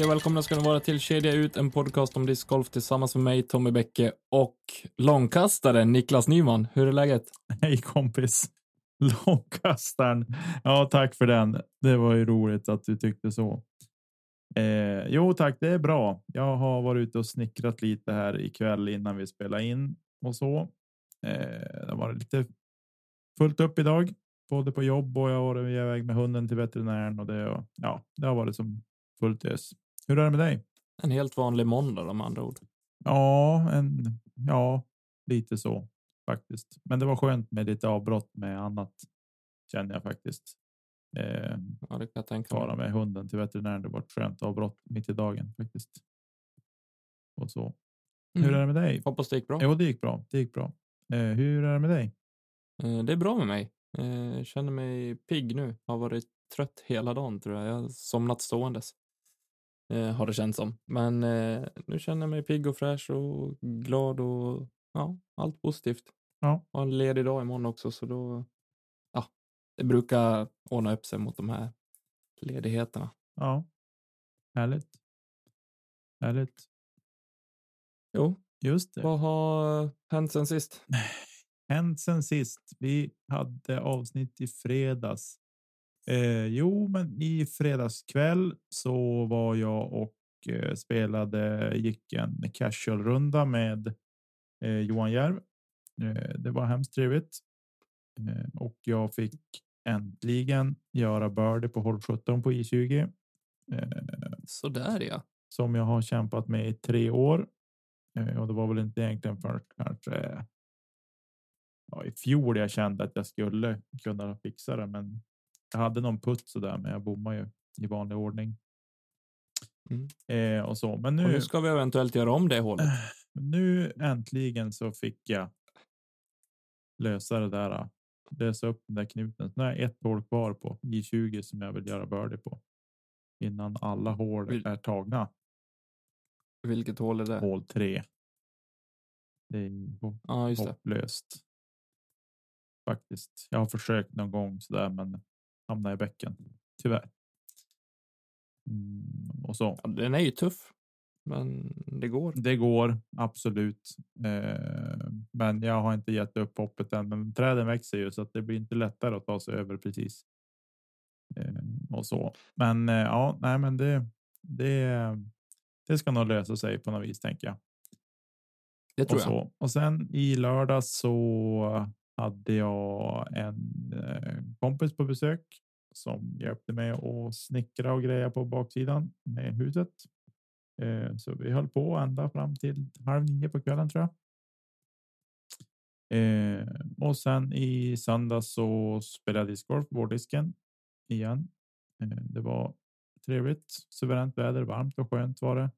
Hej och välkomna ska ni vara till Kedja ut, en podcast om discgolf tillsammans med mig, Tommy Bäcke och långkastaren Niklas Nyman. Hur är läget? Hej kompis. Långkastaren. Ja, tack för den. Det var ju roligt att du tyckte så. Eh, jo tack, det är bra. Jag har varit ute och snickrat lite här ikväll innan vi spelar in och så. Eh, det var lite fullt upp idag, både på jobb och jag har varit iväg med hunden till veterinären och det. Ja, det har varit som fullt ös. Hur är det med dig? En helt vanlig måndag om andra ord. Ja, en, ja, lite så faktiskt. Men det var skönt med lite avbrott med annat känner jag faktiskt. Eh, ja, det kan jag tänka Fara med hunden till veterinären. Det var ett skönt avbrott mitt i dagen faktiskt. Och så. Mm. Hur är det med dig? Hoppas det gick bra. Jo, det gick bra. Det gick bra. Eh, hur är det med dig? Eh, det är bra med mig. Eh, känner mig pigg nu. Har varit trött hela dagen tror jag. Jag har somnat ståendes eh, har det känts som. Men eh, nu känner jag mig pigg och fräsch och glad och ja, allt positivt. Ja. Har en ledig dag imorgon också så då, ja, det brukar ordna upp sig mot de här ledigheterna. Ja, härligt. Härligt. Jo, just det. Vad har hänt sen sist? Hänt sen sist? Vi hade avsnitt i fredags Eh, jo, men i fredagskväll så var jag och eh, spelade, gick en casual runda med eh, Johan Järv. Eh, det var hemskt trevligt eh, och jag fick äntligen göra birdie på håll 17 på I20. Eh, så där ja. Som jag har kämpat med i tre år. och det var väl inte egentligen för kanske ja, i fjol jag kände att jag skulle kunna fixa det, men jag hade någon putt så där, men jag bommar ju i vanlig ordning. Mm. Eh, och så. Men nu, och nu ska vi eventuellt göra om det hålet. Nu äntligen så fick jag. Lösa det där. Lösa upp den där knuten. Nu har jag ett hål kvar på i 20 som jag vill göra birdie på. Innan alla hål Vil är tagna. Vilket hål är det? Hål 3. Det är just hopplöst. Faktiskt. Jag har försökt någon gång så där, men hamna i bäcken. Tyvärr. Mm, och så. Ja, den är ju tuff, men det går. Det går absolut. Eh, men jag har inte gett upp hoppet än. Men träden växer ju så att det blir inte lättare att ta sig över precis. Eh, och så. Men eh, ja, nej, men det. Det. Det ska nog lösa sig på något vis tänker jag. Det tror och så. jag. Och sen i lördag så hade jag en eh, kompis på besök som hjälpte mig att snickra och greja på baksidan med huset. Eh, så vi höll på ända fram till halv nio på kvällen tror jag. Eh, och sen i söndag så spelade jag discgolf på vårdisken igen. Det var trevligt, suveränt väder, varmt och skönt var det.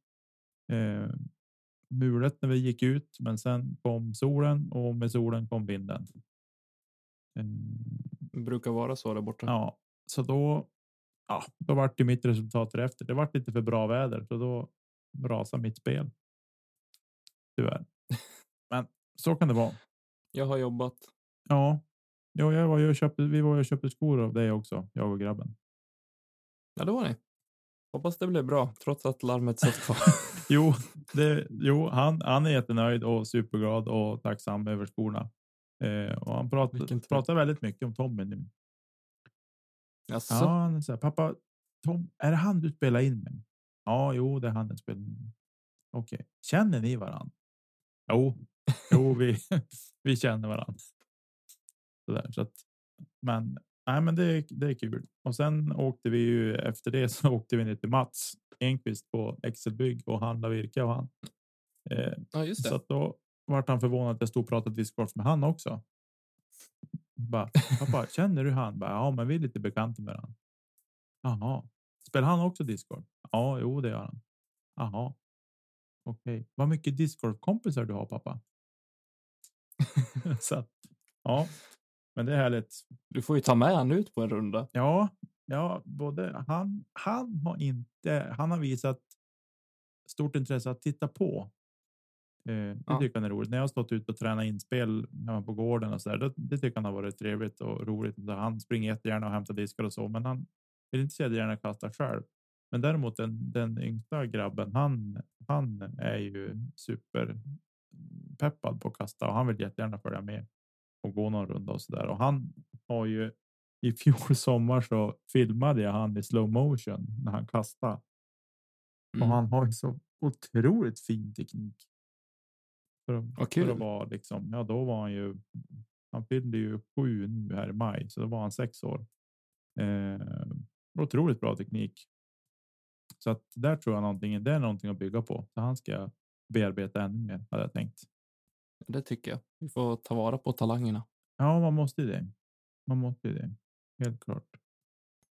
Mulet när vi gick ut, men sen kom solen och med solen kom vinden. Det brukar vara så där borta. Ja, så då. Ja, då vart det mitt resultat efter. Det vart lite för bra väder, så då rasade mitt spel. Tyvärr. Men så kan det vara. Jag har jobbat. Ja, ja jag var ju och köpte. Vi var och köpte skor av dig också, jag och grabben. Ja, det var ni. Hoppas det blev bra trots att larmet satt kvar. jo, det, jo, han, han är jättenöjd och superglad och tacksam över skorna. Eh, och han pratar, pratar väldigt mycket om Tommy nu. Jaså? Ja, han säger pappa, Tom, är det han du spelar in med? Ja, jo, det är han jag spelar in med. Okej, okay. känner ni varandra? Jo, jo, vi, vi känner varandra. Så, där, så att men nej, men det, det är kul. Och sen åkte vi ju efter det så åkte vi ner till Mats Enqvist på Excelbygg och handlade virke och han. Eh, Ja, just så det. att då vart han förvånad att jag stod och pratade discgolf med han också. Bara, pappa, känner du han? Bara, ja, men vi är lite bekanta med han. Jaha, spelar han också discgolf? Ja, jo, det gör han. Jaha. Okej, vad mycket discgolfkompisar du har pappa? så att, ja, men det är härligt. Du får ju ta med han ut på en runda. Ja, ja, både han. Han har inte. Han har visat stort intresse att titta på. Eh, det Ja. tycker han är roligt. När jag har stått ute och tränat inspel på gården och så där, det, det tycker han har varit trevligt och roligt. Så Han springer jättegärna och hämtar diskar och så, men han vill inte så gärna kasta själv. Men däremot den, den yngsta grabben, han, han är ju super peppad på att kasta och han vill jättegärna följa med och gå någon runda och så där. Och han har ju i fjol sommar så filmade jag han i slow motion när han kastade Mm. och han har ju så otroligt fin teknik. För, att- för att vara liksom, ja, då var han ju. Han fyllde ju sju nu här i maj, så då var han sex år. Eh, otroligt bra teknik. Så att där tror jag någonting. Det är någonting att bygga på. Så han ska bearbeta ännu mer hade jag tänkt. Det tycker jag. Vi får ta vara på talangerna. Ja, man måste ju det. Man måste ju det. Helt klart.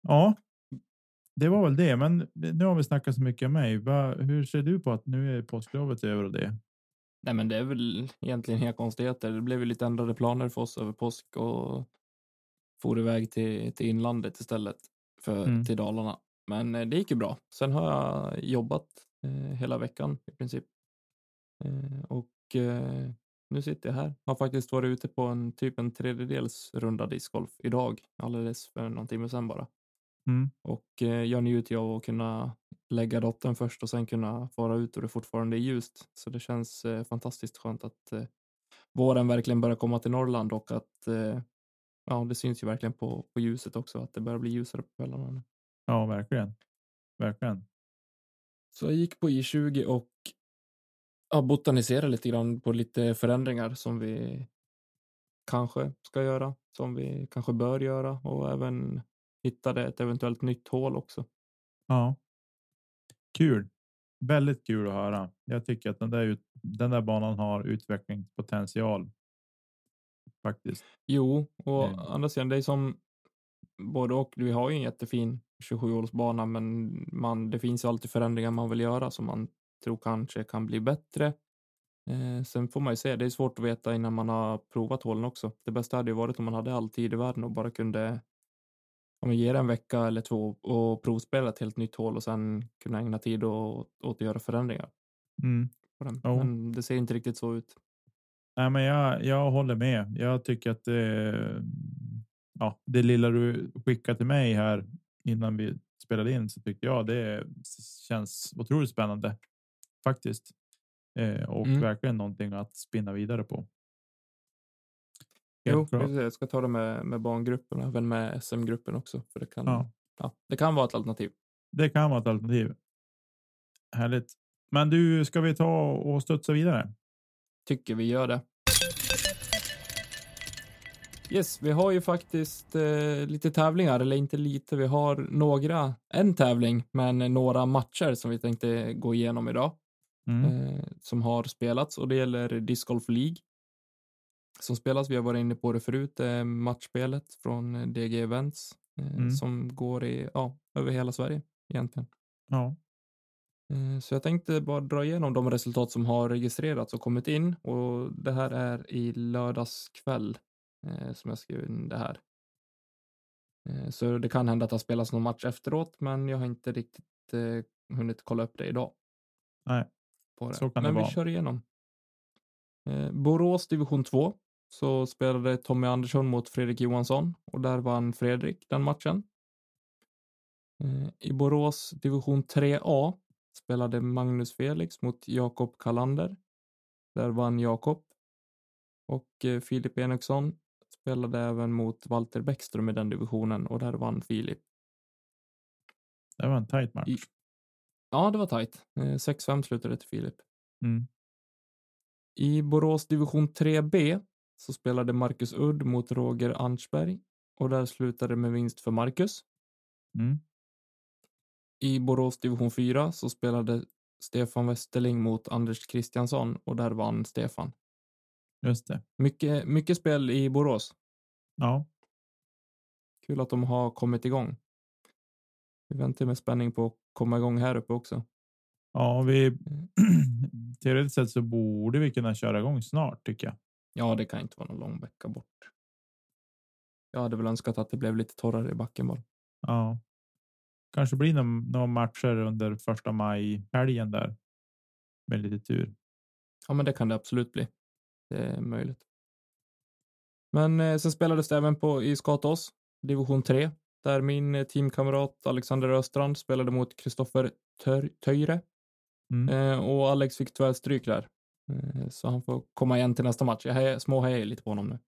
Ja, det var väl det. Men nu har vi snackat så mycket om mig. Hur ser du på att nu är påsklovet över och det? Nej, men det är väl egentligen inga konstigheter. Det blev ju lite ändrade planer för oss över påsk och for iväg till, till inlandet istället för Mm. till Dalarna. Men eh, det gick ju bra. Sen har jag jobbat eh, hela veckan i princip. Eh, och eh, nu sitter jag här. Har faktiskt varit ute på en typ en tredjedels runda discgolf idag, alldeles för någon timme sedan bara. Mm. Och eh, jag njuter ju av att kunna lägga dottern först och sen kunna fara ut och det fortfarande är ljust. Så det känns eh, fantastiskt skönt att eh, våren verkligen börjar komma till Norrland och att eh, ja, det syns ju verkligen på, på ljuset också att det börjar bli ljusare på kvällarna. Ja, verkligen. Verkligen. Så jag gick på I20 och ja, botaniserade lite grann på lite förändringar som vi kanske ska göra, som vi kanske bör göra och även hittade ett eventuellt nytt hål också. Ja. Kul. Väldigt kul att höra. Jag tycker att den där, ut, den där banan har utvecklingspotential. Faktiskt. Jo, och Mm. andra sidan, det är som både och. Vi har ju en jättefin 27-hålsbana, men man, det finns ju alltid förändringar man vill göra som man tror kanske kan bli bättre. Eh, sen får man ju se, det är svårt att veta innan man har provat hålen också. Det bästa hade ju varit om man hade all tid i världen och bara kunde om man ger en vecka eller två och provspela ett helt nytt hål och sen kunna ägna tid åt, åt att göra förändringar. Mm. Jo. Men det ser inte riktigt så ut. Nej, men jag, jag håller med. Jag tycker att det, ja, det lilla du skickade till mig här innan vi spelade in så tyckte jag det känns otroligt spännande faktiskt. Eh, och Mm. verkligen någonting att spinna vidare på. Jo, klart. jag ska ta det med, med barngruppen och även med SM-gruppen också. För det kan, Ja. ja. det kan vara ett alternativ. Det kan vara ett alternativ. Härligt. Men du, ska vi ta och studsa vidare? Tycker vi gör det. Yes, vi har ju faktiskt eh, lite tävlingar, eller inte lite, vi har några, en tävling, men några matcher som vi tänkte gå igenom idag. Mm. eh, som har spelats och det gäller Disc Golf League. Som spelas, vi har varit inne på det förut, eh, matchspelet från eh, DG Events eh, Mm. som går i, ja, över hela Sverige egentligen. Ja. Eh, Så jag tänkte bara dra igenom de resultat som har registrerats och kommit in och det här är i lördags kväll eh, som jag skrev in det här. Så det kan hända att det har spelats någon match efteråt men jag har inte riktigt eh, hunnit kolla upp det idag. Nej, På det. så kan det men vi vara. kör igenom. Eh, Borås division 2 så spelade Tommy Andersson mot Fredrik Johansson och där vann Fredrik den matchen. Eh, I Borås division 3A spelade Magnus Felix mot Jakob Kalander. Där vann Jakob. Och eh, Filip Enoksson spelade även mot Walter Bäckström i den divisionen och där vann Filip. Det var en tight match. I- Ja, det var tajt. Eh, 6-5 slutade det till Filip. Mm. I Borås division 3B så spelade Marcus Udd mot Roger Arnsberg och där slutade det med vinst för Marcus. Mm. I Borås division 4 så spelade Stefan Westerling mot Anders Kristiansson och där vann Stefan. Just det. Mycket, mycket spel i Borås. Ja, Kul att de har kommit igång. Vi väntar med spänning på att komma igång här uppe också. ja, vi Mm. teoretiskt sett så borde vi kunna köra igång snart tycker jag. Ja, det kan inte vara någon lång vecka bort. Jag hade väl önskat att det blev lite torrare i backen bara. Ja, kanske blir några några matcher under första maj helgen där. Med lite tur. Ja, men det kan det absolut bli. Det är möjligt. Men eh, sen spelades det även på i Skatås, division 3, där min eh, teamkamrat Alexander Östrand spelade mot Kristoffer Töjre Mm. eh, och Alex fick tyvärr stryk där. Eh, så han får komma igen till nästa match. Jag hejar, småhejar lite på honom nu.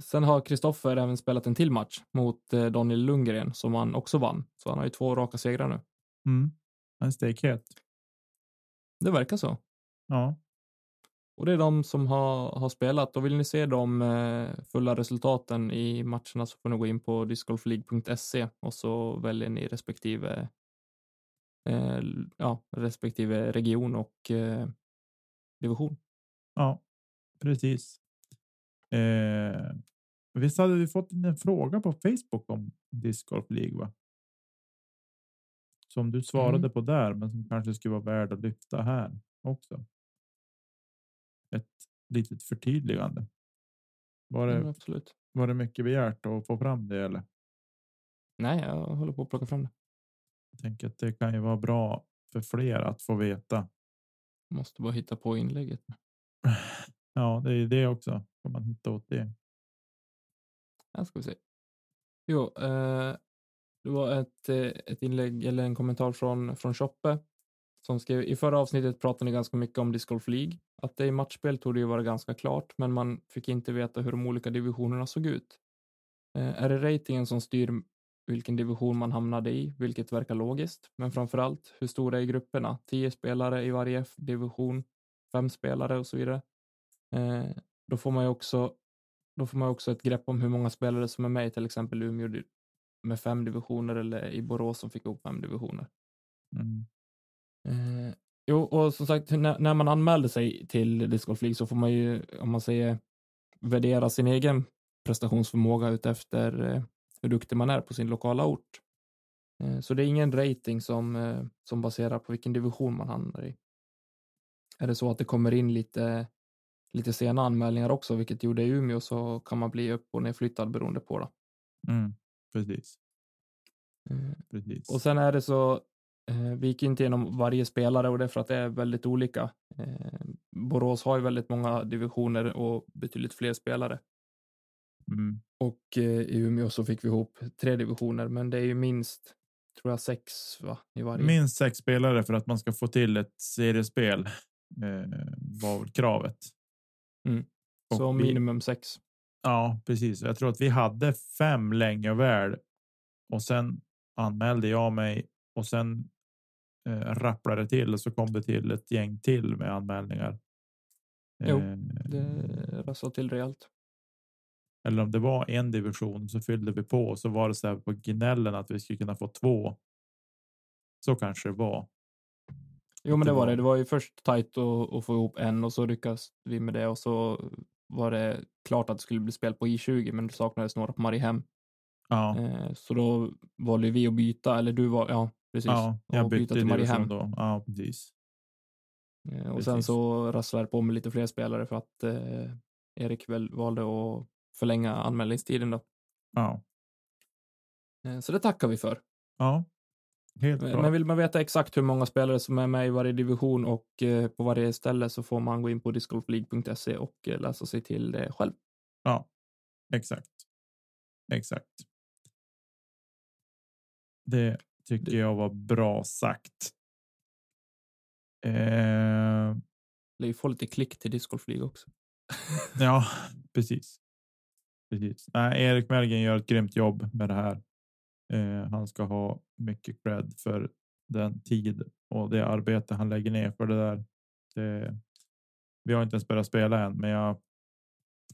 Sen har Kristoffer även spelat en till match mot Daniel Lundgren som han också vann. Så han har ju två raka segrar nu. Mm. En stekhet. Det verkar så. Ja, Och det är de som har, har spelat. Och vill ni se de eh, fulla resultaten i matcherna så får ni gå in på discgolfleague.se och så väljer ni respektive, eh, ja, respektive region och eh, division. ja, precis. Eh, visst hade vi fått en fråga på Facebook om Disc Golf League, va? Som du svarade Mm. på där, men som kanske skulle vara värd att lyfta här också. Ett litet förtydligande. Var Mm, det, absolut. var det mycket begärt att få fram det eller? Nej, jag håller på att plocka fram det. Jag tänker att det kan ju vara bra för fler att få veta. Måste bara hitta på inlägget. Ja, det är det också. Får man hitta åt det. Här ska vi se. Jo, eh, det var ett, eh, ett inlägg eller en kommentar från, från Choppe som skrev i förra avsnittet pratade ni ganska mycket om Disc Golf League. Att det i matchspel tog det ju vara ganska klart, men man fick inte veta hur de olika divisionerna såg ut. Eh, är det ratingen som styr vilken division man hamnade i, vilket verkar logiskt, men framför allt hur stora är grupperna? 10 spelare i varje division, fem spelare och så vidare. Eh, då får man ju också då får man också ett grepp om hur många spelare som är med i till exempel Umeå med fem divisioner eller i Borås som fick ihop fem divisioner. Mm. Eh, jo, och som sagt, när, när man anmälde sig till Disc Golf League så får man ju, om man säger, värdera sin egen prestationsförmåga utefter eh, hur duktig man är på sin lokala ort. Eh, så det är ingen rating som, eh, som baserar på vilken division man hamnar i. Är det så att det kommer in lite, lite sena anmälningar också, vilket gjorde i Umeå, så kan man bli upp och nedflyttad beroende på det. Mm. Precis. Eh, Precis. Och sen är det så, vi gick inte igenom varje spelare och det är för att det är väldigt olika. Eh, Borås har ju väldigt många divisioner och betydligt fler spelare. Mm. Och eh, i Umeå så fick vi ihop tre divisioner, men det är ju minst, tror jag, sex va, i varje. Minst sex spelare för att man ska få till ett seriespel. Eh, var kravet. Mm. Så vi- minimum sex. Ja, precis. Jag tror att vi hade fem länge och väl. Och sen anmälde jag mig och sen eh, rapplade till och så kom det till ett gäng till med anmälningar. Jo, Eh, Det rassade till rejält. Eller om det var en division så fyllde vi på och så var det så här på gnällen att vi skulle kunna få två. Så kanske det var. Jo, men det var det. Det var ju först tajt att, att få ihop en och så lyckades vi med det och så var det klart att det skulle bli spel på I20, men det saknades några på Mariehem. Ja, Eh, så då valde vi att byta, eller du var, ja, precis. ja jag och bytte till division då. Ja, precis. Eh, och sen precis. så rasslade det på med lite fler spelare för att eh, Erik väl valde att förlänga anmälningstiden då. Ja, Eh, så det tackar vi för. ja. Helt Men klart. men vill man veta exakt hur många spelare som är med i varje division och eh, på varje ställe så får man gå in på discgolfleague.se och eh, läsa sig till det själv. Ja, exakt. Exakt. Det tycker jag var bra sagt. Eh, Det är ju få lite klick till Disc League också. ja, precis. Precis. Nej, Erik Melgen gör ett grymt jobb med det här. Eh, han ska ha mycket cred för den tid och det arbete han lägger ner för det där. Det, vi har inte ens börjat spela än, men jag,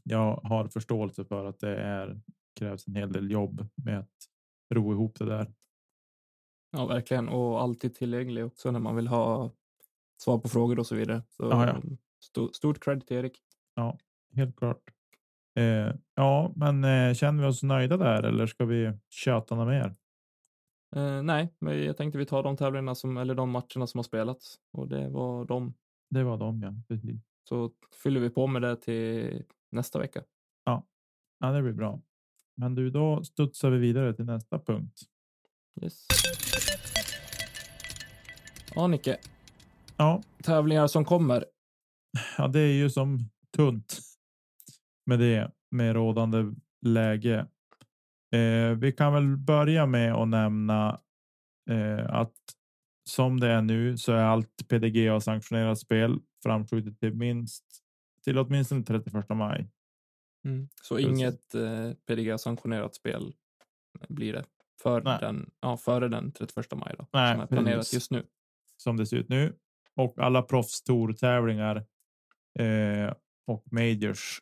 jag har förståelse för att det är krävs en hel del jobb med att ro ihop det där. Ja, verkligen. Och alltid tillgänglig också när man vill ha svar på frågor och så vidare. Så Ja, ja. sto- stort cred till Erik. Helt klart. Eh, ja, men eh, känner vi oss nöjda där eller ska vi köta något mer? Eh, nej, men jag tänkte vi tar de tävlingarna som, eller de matcherna som har spelats och det var de. Det var de, ja. Precis. Så fyller vi på med det till nästa vecka. Ja, det blir bra. Men du, då studsar vi vidare till nästa punkt. Yes. Ja, Nicke. Ja, Tävlingar som kommer. ja, det är ju som tunt med det med rådande läge. Eh, vi kan väl börja med att nämna eh, att som det är nu så är allt PDGA sanktionerat spel framskjutet till minst till åtminstone 31 maj. Så Precis. inget eh, PDGA-sanktionerat spel blir det för Nej. den, ja, före den 31 maj då, Nej, som är planerat precis. just nu. som det ser ut nu och alla proffstourtävlingar eh, och majors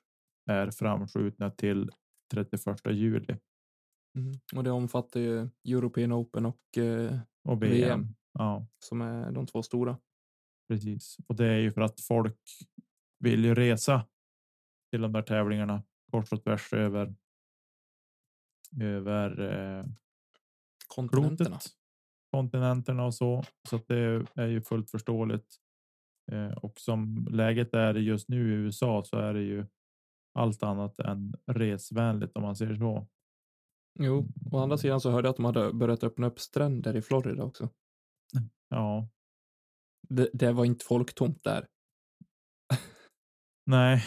är framskjutna till 31 juli Och det omfattar ju European Open och eh, och. VM. Ja, som är de två stora. precis. Och det är ju för att folk vill ju resa till de där tävlingarna kors och tvärs över. Över eh, Kontinenterna. klotet, kontinenterna och så. Så att det är ju fullt förståeligt. Eh, och som läget är just nu i USA så är det ju allt annat än resvänligt om man säger så. Jo, å andra sidan så hörde jag att de hade börjat öppna upp stränder i Florida också. Ja, Det, det var inte folktomt där. nej.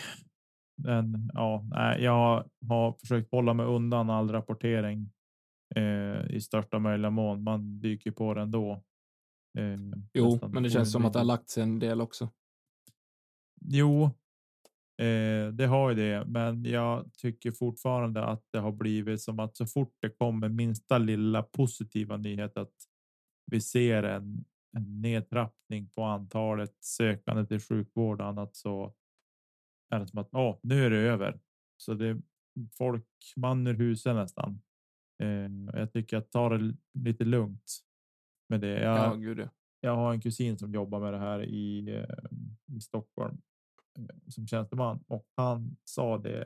Men ja, nej, jag har försökt hålla mig undan all rapportering eh, i största möjliga mån. Man dyker på den då. Eh, Jo, men det känns som att det har lagt sig en del också. Jo, eh, det har ju det, men jag tycker fortfarande att det har blivit som att så fort det kommer minsta lilla positiva nyhet att vi ser en, en nedtrappning på antalet sökande till sjukvård och annat så är det som att åh, nu är det över. Så det är folk man ur huset nästan. Eh, jag tycker att ta det lite lugnt med det. Jag, Ja, gud ja. jag har en kusin som jobbar med det här i, eh, i Stockholm eh, som tjänsteman och han sa det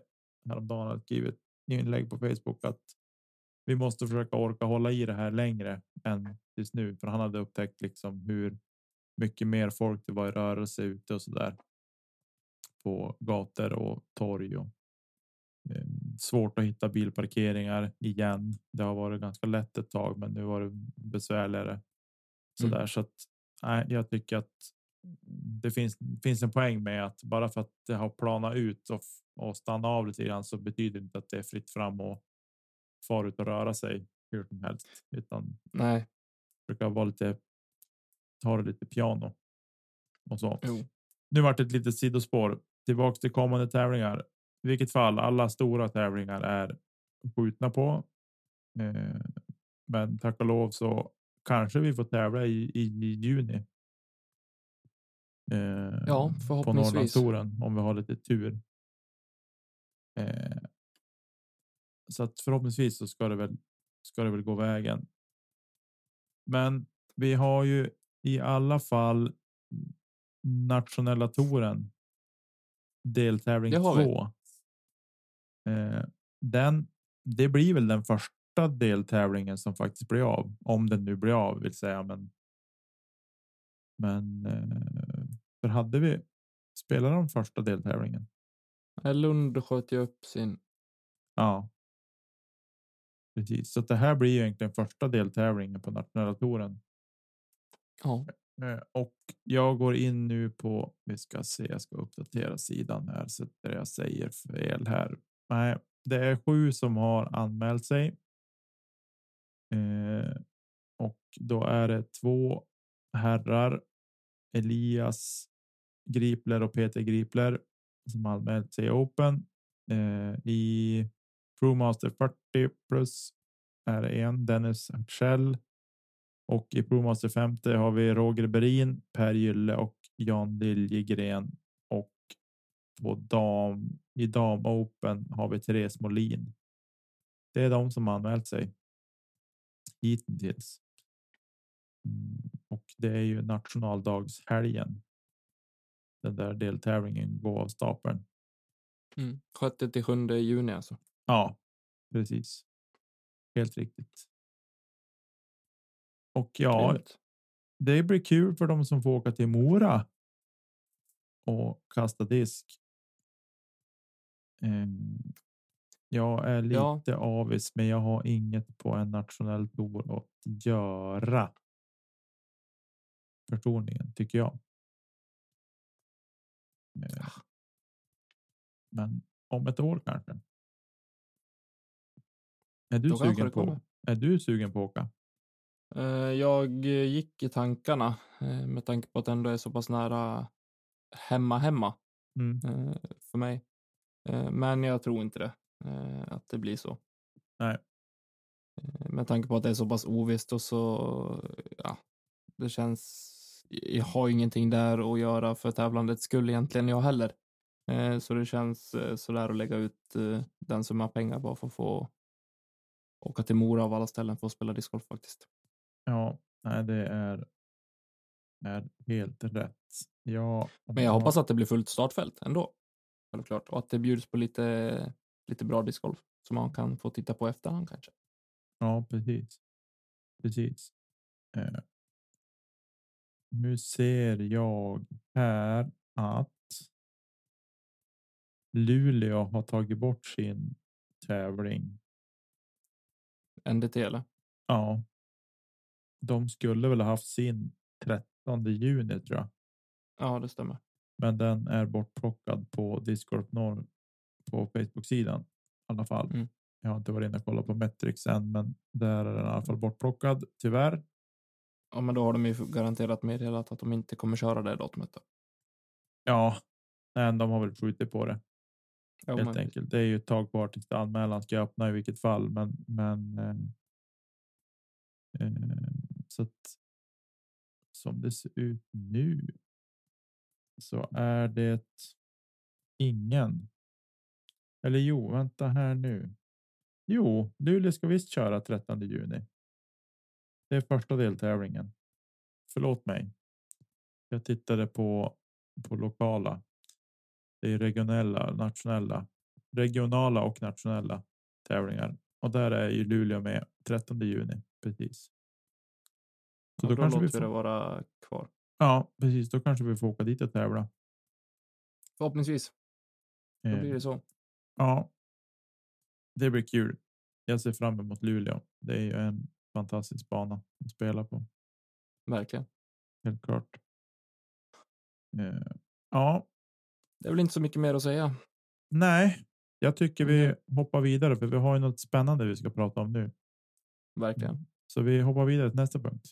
häromdagen. Han skrivit inlägg på Facebook att vi måste försöka orka hålla i det här längre än tills nu, för han hade upptäckt liksom hur mycket mer folk det var i rörelse ute och så där på gator och torg och eh, svårt att hitta bilparkeringar igen. Det har varit ganska lätt ett tag, men nu var det besvärligare så Mm. där så att nej, jag tycker att det finns, finns en poäng med att bara för att det har planat ut och, och stanna av lite grann så betyder det inte att det är fritt fram och far ut och röra sig hur som helst, utan Nej, brukar vara lite. Ta det lite piano. Och så. jo. Nu vart det ett litet sidospår tillbaks till kommande tävlingar. I vilket fall, alla stora tävlingar är skjutna på. Eh, men tack och lov så kanske vi får tävla i, i, i juni. Eh, ja, förhoppningsvis. På Norrlandstouren om vi har lite tur. Eh, så att förhoppningsvis så ska det väl ska det väl gå vägen. Men vi har ju i alla fall nationella touren. Deltävling 2 den, det blir väl den första deltävlingen som faktiskt blir av, om den nu blir av vill säga. Men. Men eh, för hade vi spelat de första deltävlingen? Lund sköt ju upp sin. Ja. Precis, så det här blir ju egentligen första deltävlingen på nationella touren. Ja, Eh, Och jag går in nu på, vi ska se, jag ska uppdatera sidan här så att jag säger fel här. Nej, det är sju som har anmält sig. Eh, och då är det två herrar, Elias Gripler och Peter Gripler som anmält sig i Open. Eh, I Promaster 40 plus är det en Dennis Hartzell och i Promaster 50 har vi Roger Berin, Per Gylle och Jan Liljegren. Och på dam, i dam Open har vi Therese Molin. Det är de som har anmält sig. Hittills. Mm, och det är ju nationaldagshelgen. Den där deltävlingen går av stapeln. Mm. 6 till 7 juni alltså. Ja, precis. Helt riktigt. Och ja, Trevligt. det blir kul för de som får åka till Mora. Och kasta disk. Ehm, jag är lite Ja. avis, men jag har inget på en nationell tour att göra. Personligen tycker jag. Eh, Men om ett år kanske. Är du Då sugen på? Är du sugen på att åka? Eh, Jag gick i tankarna eh, med tanke på att det ändå är så pass nära hemma hemma Mm. eh, för mig. Eh, Men jag tror inte det, eh, att det blir så. Nej. Eh, Med tanke på att det är så pass ovisst och så, ja, det känns, jag har ingenting där att göra för tävlandets skull egentligen jag heller. Så det känns sådär att lägga ut den summa pengar bara för att få åka till Mora av alla ställen för att spela discgolf faktiskt. Ja, nej, det är. Är helt rätt. Ja, Men jag hoppas att det blir fullt startfält ändå. Självklart. Och att det bjuds på lite, lite bra discgolf som man kan få titta på efterhand kanske. Ja, precis. Precis. Eh. Nu ser jag här att. Luleå har tagit bort sin tävling. NDT eller? Ja. De skulle väl ha haft sin 13 juni tror jag. Ja, det stämmer. Men den är bortplockad på Discord Norr på Facebook-sidan i alla fall. Mm. Jag har inte varit inne och kollat på Metrix än, men där är den i alla fall bortplockad tyvärr. Ja, men då har de ju garanterat meddelat att de inte kommer köra det datumet. Då. Ja, men de har väl skjutit på det Ja, helt men- enkelt. Det är ju ett tag kvar tills anmälan ska öppna i vilket fall, men men. Eh, eh, så att. Som det ser ut nu. Så är det. Ingen. Eller jo, vänta här nu. Jo, Luleå ska visst köra 13 juni. Det är första deltävlingen. Förlåt mig. Jag tittade på på lokala. Det är regionella, nationella, regionala och nationella tävlingar och där är ju Luleå med 13 juni. Precis. Så Ja, då, då kanske låter vi vi det får. vara kvar. Ja, precis. Då kanske vi får åka dit och tävla. Förhoppningsvis. Då Eh, blir det så. Ja. Det blir kul. Jag ser fram emot Luleå. Det är ju en fantastisk bana att spela på. Verkligen. Helt klart. Eh, ja, Det är väl inte så mycket mer att säga. nej, jag tycker vi hoppar vidare för vi har ju något spännande vi ska prata om nu. Verkligen. Så vi hoppar vidare till nästa punkt.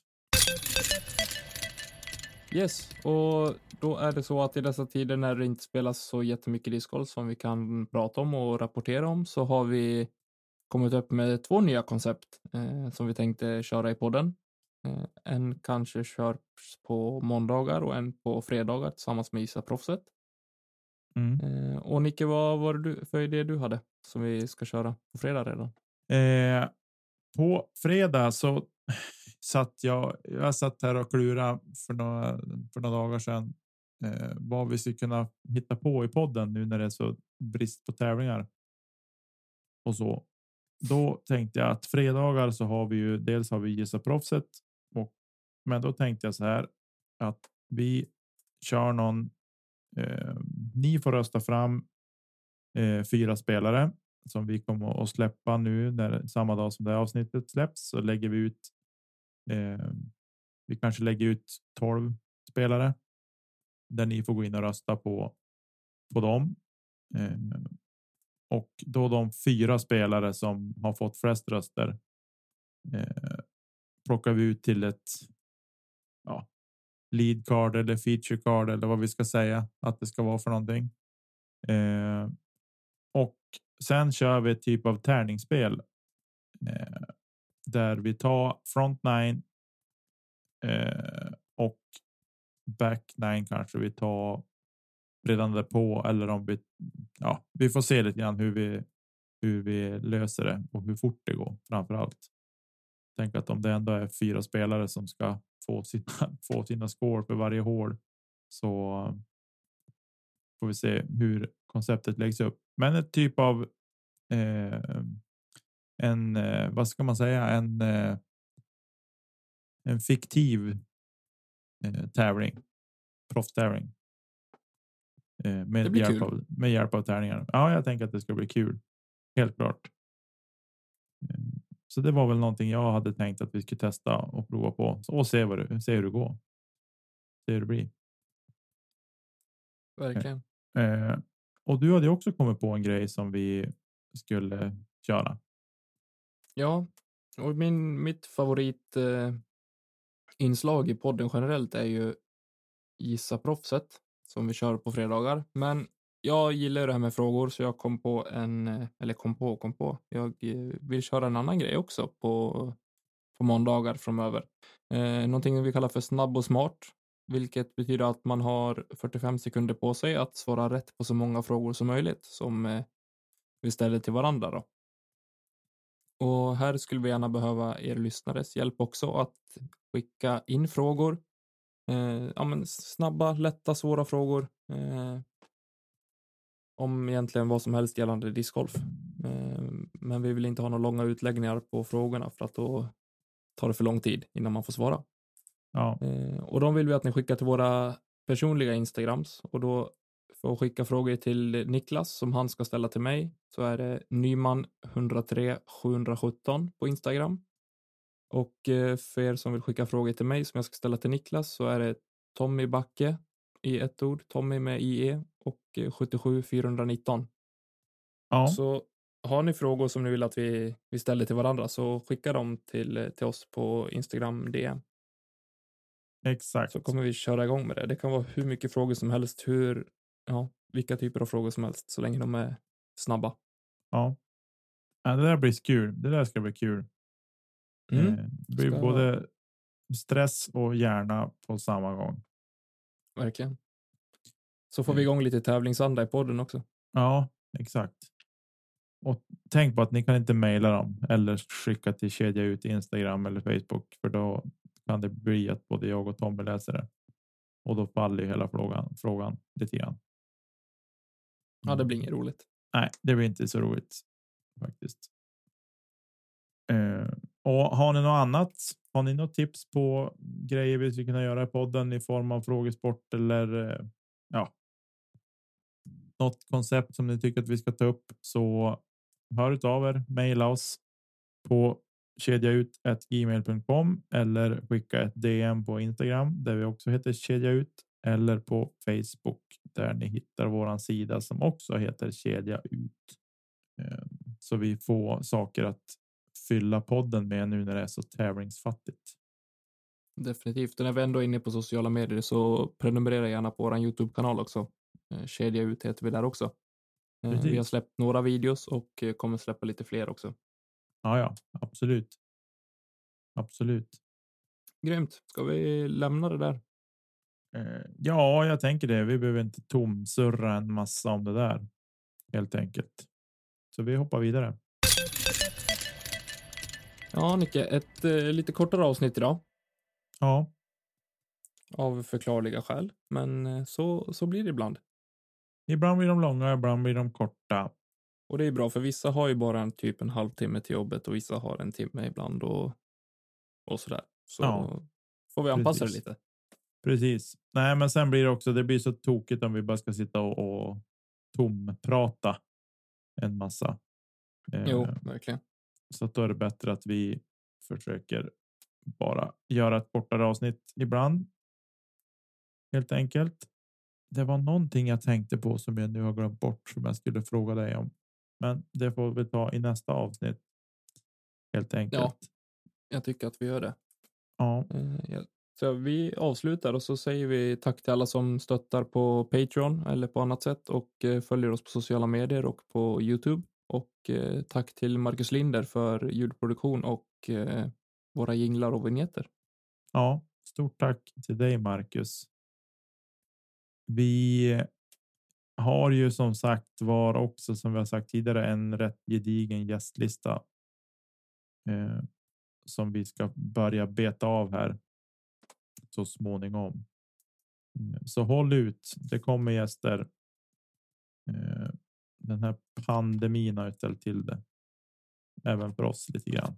Yes, och då är det så att i dessa tider när det inte spelas så jättemycket discgolf som vi kan prata om och rapportera om så har vi kommit upp med två nya koncept eh, som vi tänkte köra i podden. Eh, en kanske körs på måndagar och en på fredagar tillsammans med Isa Proffset. Mm. Eh, och Nicke, vad var det du, för idé du hade som vi ska köra på fredag redan? Eh, på fredag så satt jag. Jag satt här och klura för några, för några dagar sedan. Eh, vad vi skulle kunna hitta på i podden nu när det är så brist på tävlingar. Och så. Då tänkte jag att fredagar så har vi ju dels har vi gissa proffset och men då tänkte jag så här att vi kör någon. Eh, ni får rösta fram eh, fyra spelare som vi kommer att släppa nu när samma dag som det här avsnittet släpps så lägger vi ut. Eh, vi kanske lägger ut 12 spelare där ni får gå in och rösta på på dem. Eh, och då de fyra spelare som har fått flest röster. Eh, plockar vi ut till ett. Ja, lead card eller feature card eller vad vi ska säga att det ska vara för någonting. Eh, och sen kör vi ett typ av tärningsspel. Eh, där vi tar front nine. Eh, och back nine kanske vi tar redan därpå eller om vi. Ja, vi får se lite grann hur vi hur vi löser det och hur fort det går framför allt. Tänk att om det ändå är fyra spelare som ska få sina, få sina score för varje hål så får vi se hur konceptet läggs upp. Men ett typ av eh, en, eh, vad ska man säga, en, eh, en fiktiv eh, tävling, proffstävling. Med, hjälp av, med hjälp av tärningar. Ja, jag tänker att det ska bli kul. Helt klart. Så det var väl någonting jag hade tänkt att vi skulle testa och prova på och se vad det, se hur det går. Se hur det blir. Verkligen. Eh, och du hade också kommit på en grej som vi skulle köra. Ja, och min, mitt favoritinslag eh, i podden generellt är ju Gissa proffset som vi kör på fredagar. Men jag gillar det här med frågor så jag kom på en, eh, eller kom på kom på. Jag eh, vill köra en annan grej också på, på måndagar framöver. Eh, någonting vi kallar för snabb och smart, vilket betyder att man har 45 sekunder på sig att svara rätt på så många frågor som möjligt som eh, vi ställer till varandra. Då. Och här skulle vi gärna behöva er lyssnares hjälp också att skicka in frågor. Eh, ja, men snabba, lätta, svåra frågor. Eh, om egentligen vad som helst gällande discgolf. Eh, men vi vill inte ha några långa utläggningar på frågorna för att då tar det för lång tid innan man får svara. Ja. Eh, och de vill vi att ni skickar till våra personliga Instagrams och då för att skicka frågor till Niklas som han ska ställa till mig så är det Nyman 103 717 på Instagram. Och eh, för er som vill skicka frågor till mig som jag ska ställa till Niklas så är det Tommy Backe i ett ord, Tommy med IE och 77 419. Ja. Så har ni frågor som ni vill att vi, vi ställer till varandra så skicka dem till, till oss på Instagram DM. Exakt. Så kommer vi köra igång med det. Det kan vara hur mycket frågor som helst, hur, ja, vilka typer av frågor som helst, så länge de är snabba. Ja. ja det där blir kul. Det där ska bli kul. Mm. Eh, Det blir Ska- både stress och hjärna på samma gång. Verkligen. Så får vi igång lite tävlingsanda i podden också. Ja, exakt. Och tänk på att ni kan inte mejla dem eller skicka till kedja ut Instagram eller Facebook för då kan det bli att både jag och Tommy läser det. Och då faller ju hela frågan, frågan lite grann. Ja, det blir inget roligt. Nej, det blir inte så roligt faktiskt. Eh, och har ni något annat? Har ni något tips på grejer vi skulle kunna göra i podden i form av frågesport eller eh, ja, något koncept som ni tycker att vi ska ta upp så hör av er, mejla oss på kedjaut@gmail.com eller skicka ett DM på Instagram där vi också heter kedja ut eller på Facebook där ni hittar våran sida som också heter kedja ut. Eh, Så vi får saker att fylla podden med nu när det är så tävlingsfattigt. Definitivt. Och när vi ändå är inne på sociala medier så prenumerera gärna på vår YouTube-kanal också. Eh, Kedja ut heter vi där också. Eh, Vi har Precis. släppt några videos och eh, kommer släppa lite fler också. Ja, ja, absolut. Absolut. Grymt. Ska vi lämna det där? Eh, Ja, jag tänker det. Vi behöver inte tomsurra en massa om det där helt enkelt. Så vi hoppar vidare. Ja, Nicke, ett eh, lite kortare avsnitt idag Ja, av förklarliga skäl, men eh, så, så blir det ibland. ibland blir de långa, ibland blir de korta. Och det är bra, för vissa har ju bara en typ en halvtimme till jobbet och vissa har en timme ibland och, och sådär. Så Ja, får vi anpassa precis. det lite. Precis. Nej, men sen blir det också. Det blir så tokigt om vi bara ska sitta och, och tomprata en massa. Eh, Jo, verkligen. Så att då är det bättre att vi försöker bara göra ett kortare avsnitt ibland. Helt enkelt. Det var någonting jag tänkte på som jag nu har glömt bort som jag skulle fråga dig om. Men det får vi ta i nästa avsnitt. Helt enkelt. Jag tycker att vi gör det. Ja, Eh, ja. Så vi avslutar och så säger vi tack till alla som stöttar på Patreon eller på annat sätt och eh, följer oss på sociala medier och på Youtube. Och eh, tack till Marcus Linder för ljudproduktion och eh, våra jinglar och vignetter. ja, stort tack till dig, Marcus. Vi har ju som sagt var också som vi har sagt tidigare en rätt gedigen gästlista. Eh, som vi ska börja beta av här så småningom. Mm, så håll ut. Det kommer gäster. Eh, den här pandemin har ställt till det. Även för oss lite grann.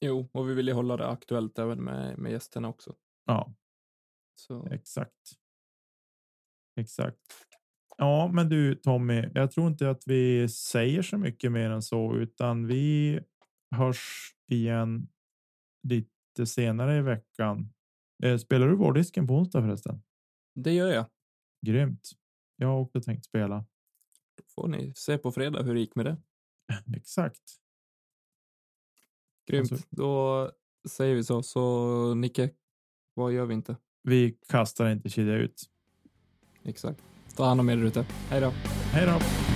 Jo, och vi vill ju hålla det aktuellt även med, med gästerna också. Ja, Så exakt. Exakt. Ja, men du Tommy, jag tror inte att vi säger så mycket mer än så, utan vi hörs igen lite senare i veckan. Eh, Spelar du vårdisken på onsdag förresten? det gör jag. Grymt. Jag har också tänkt spela. Då får ni se på fredag hur det gick med det. Exakt. Grymt. Alltså- Då säger vi så. Så Nicke, vad gör vi inte? Vi kastar inte kedja ut. Exakt. Ta hand om er ute. Hej då. Hej då!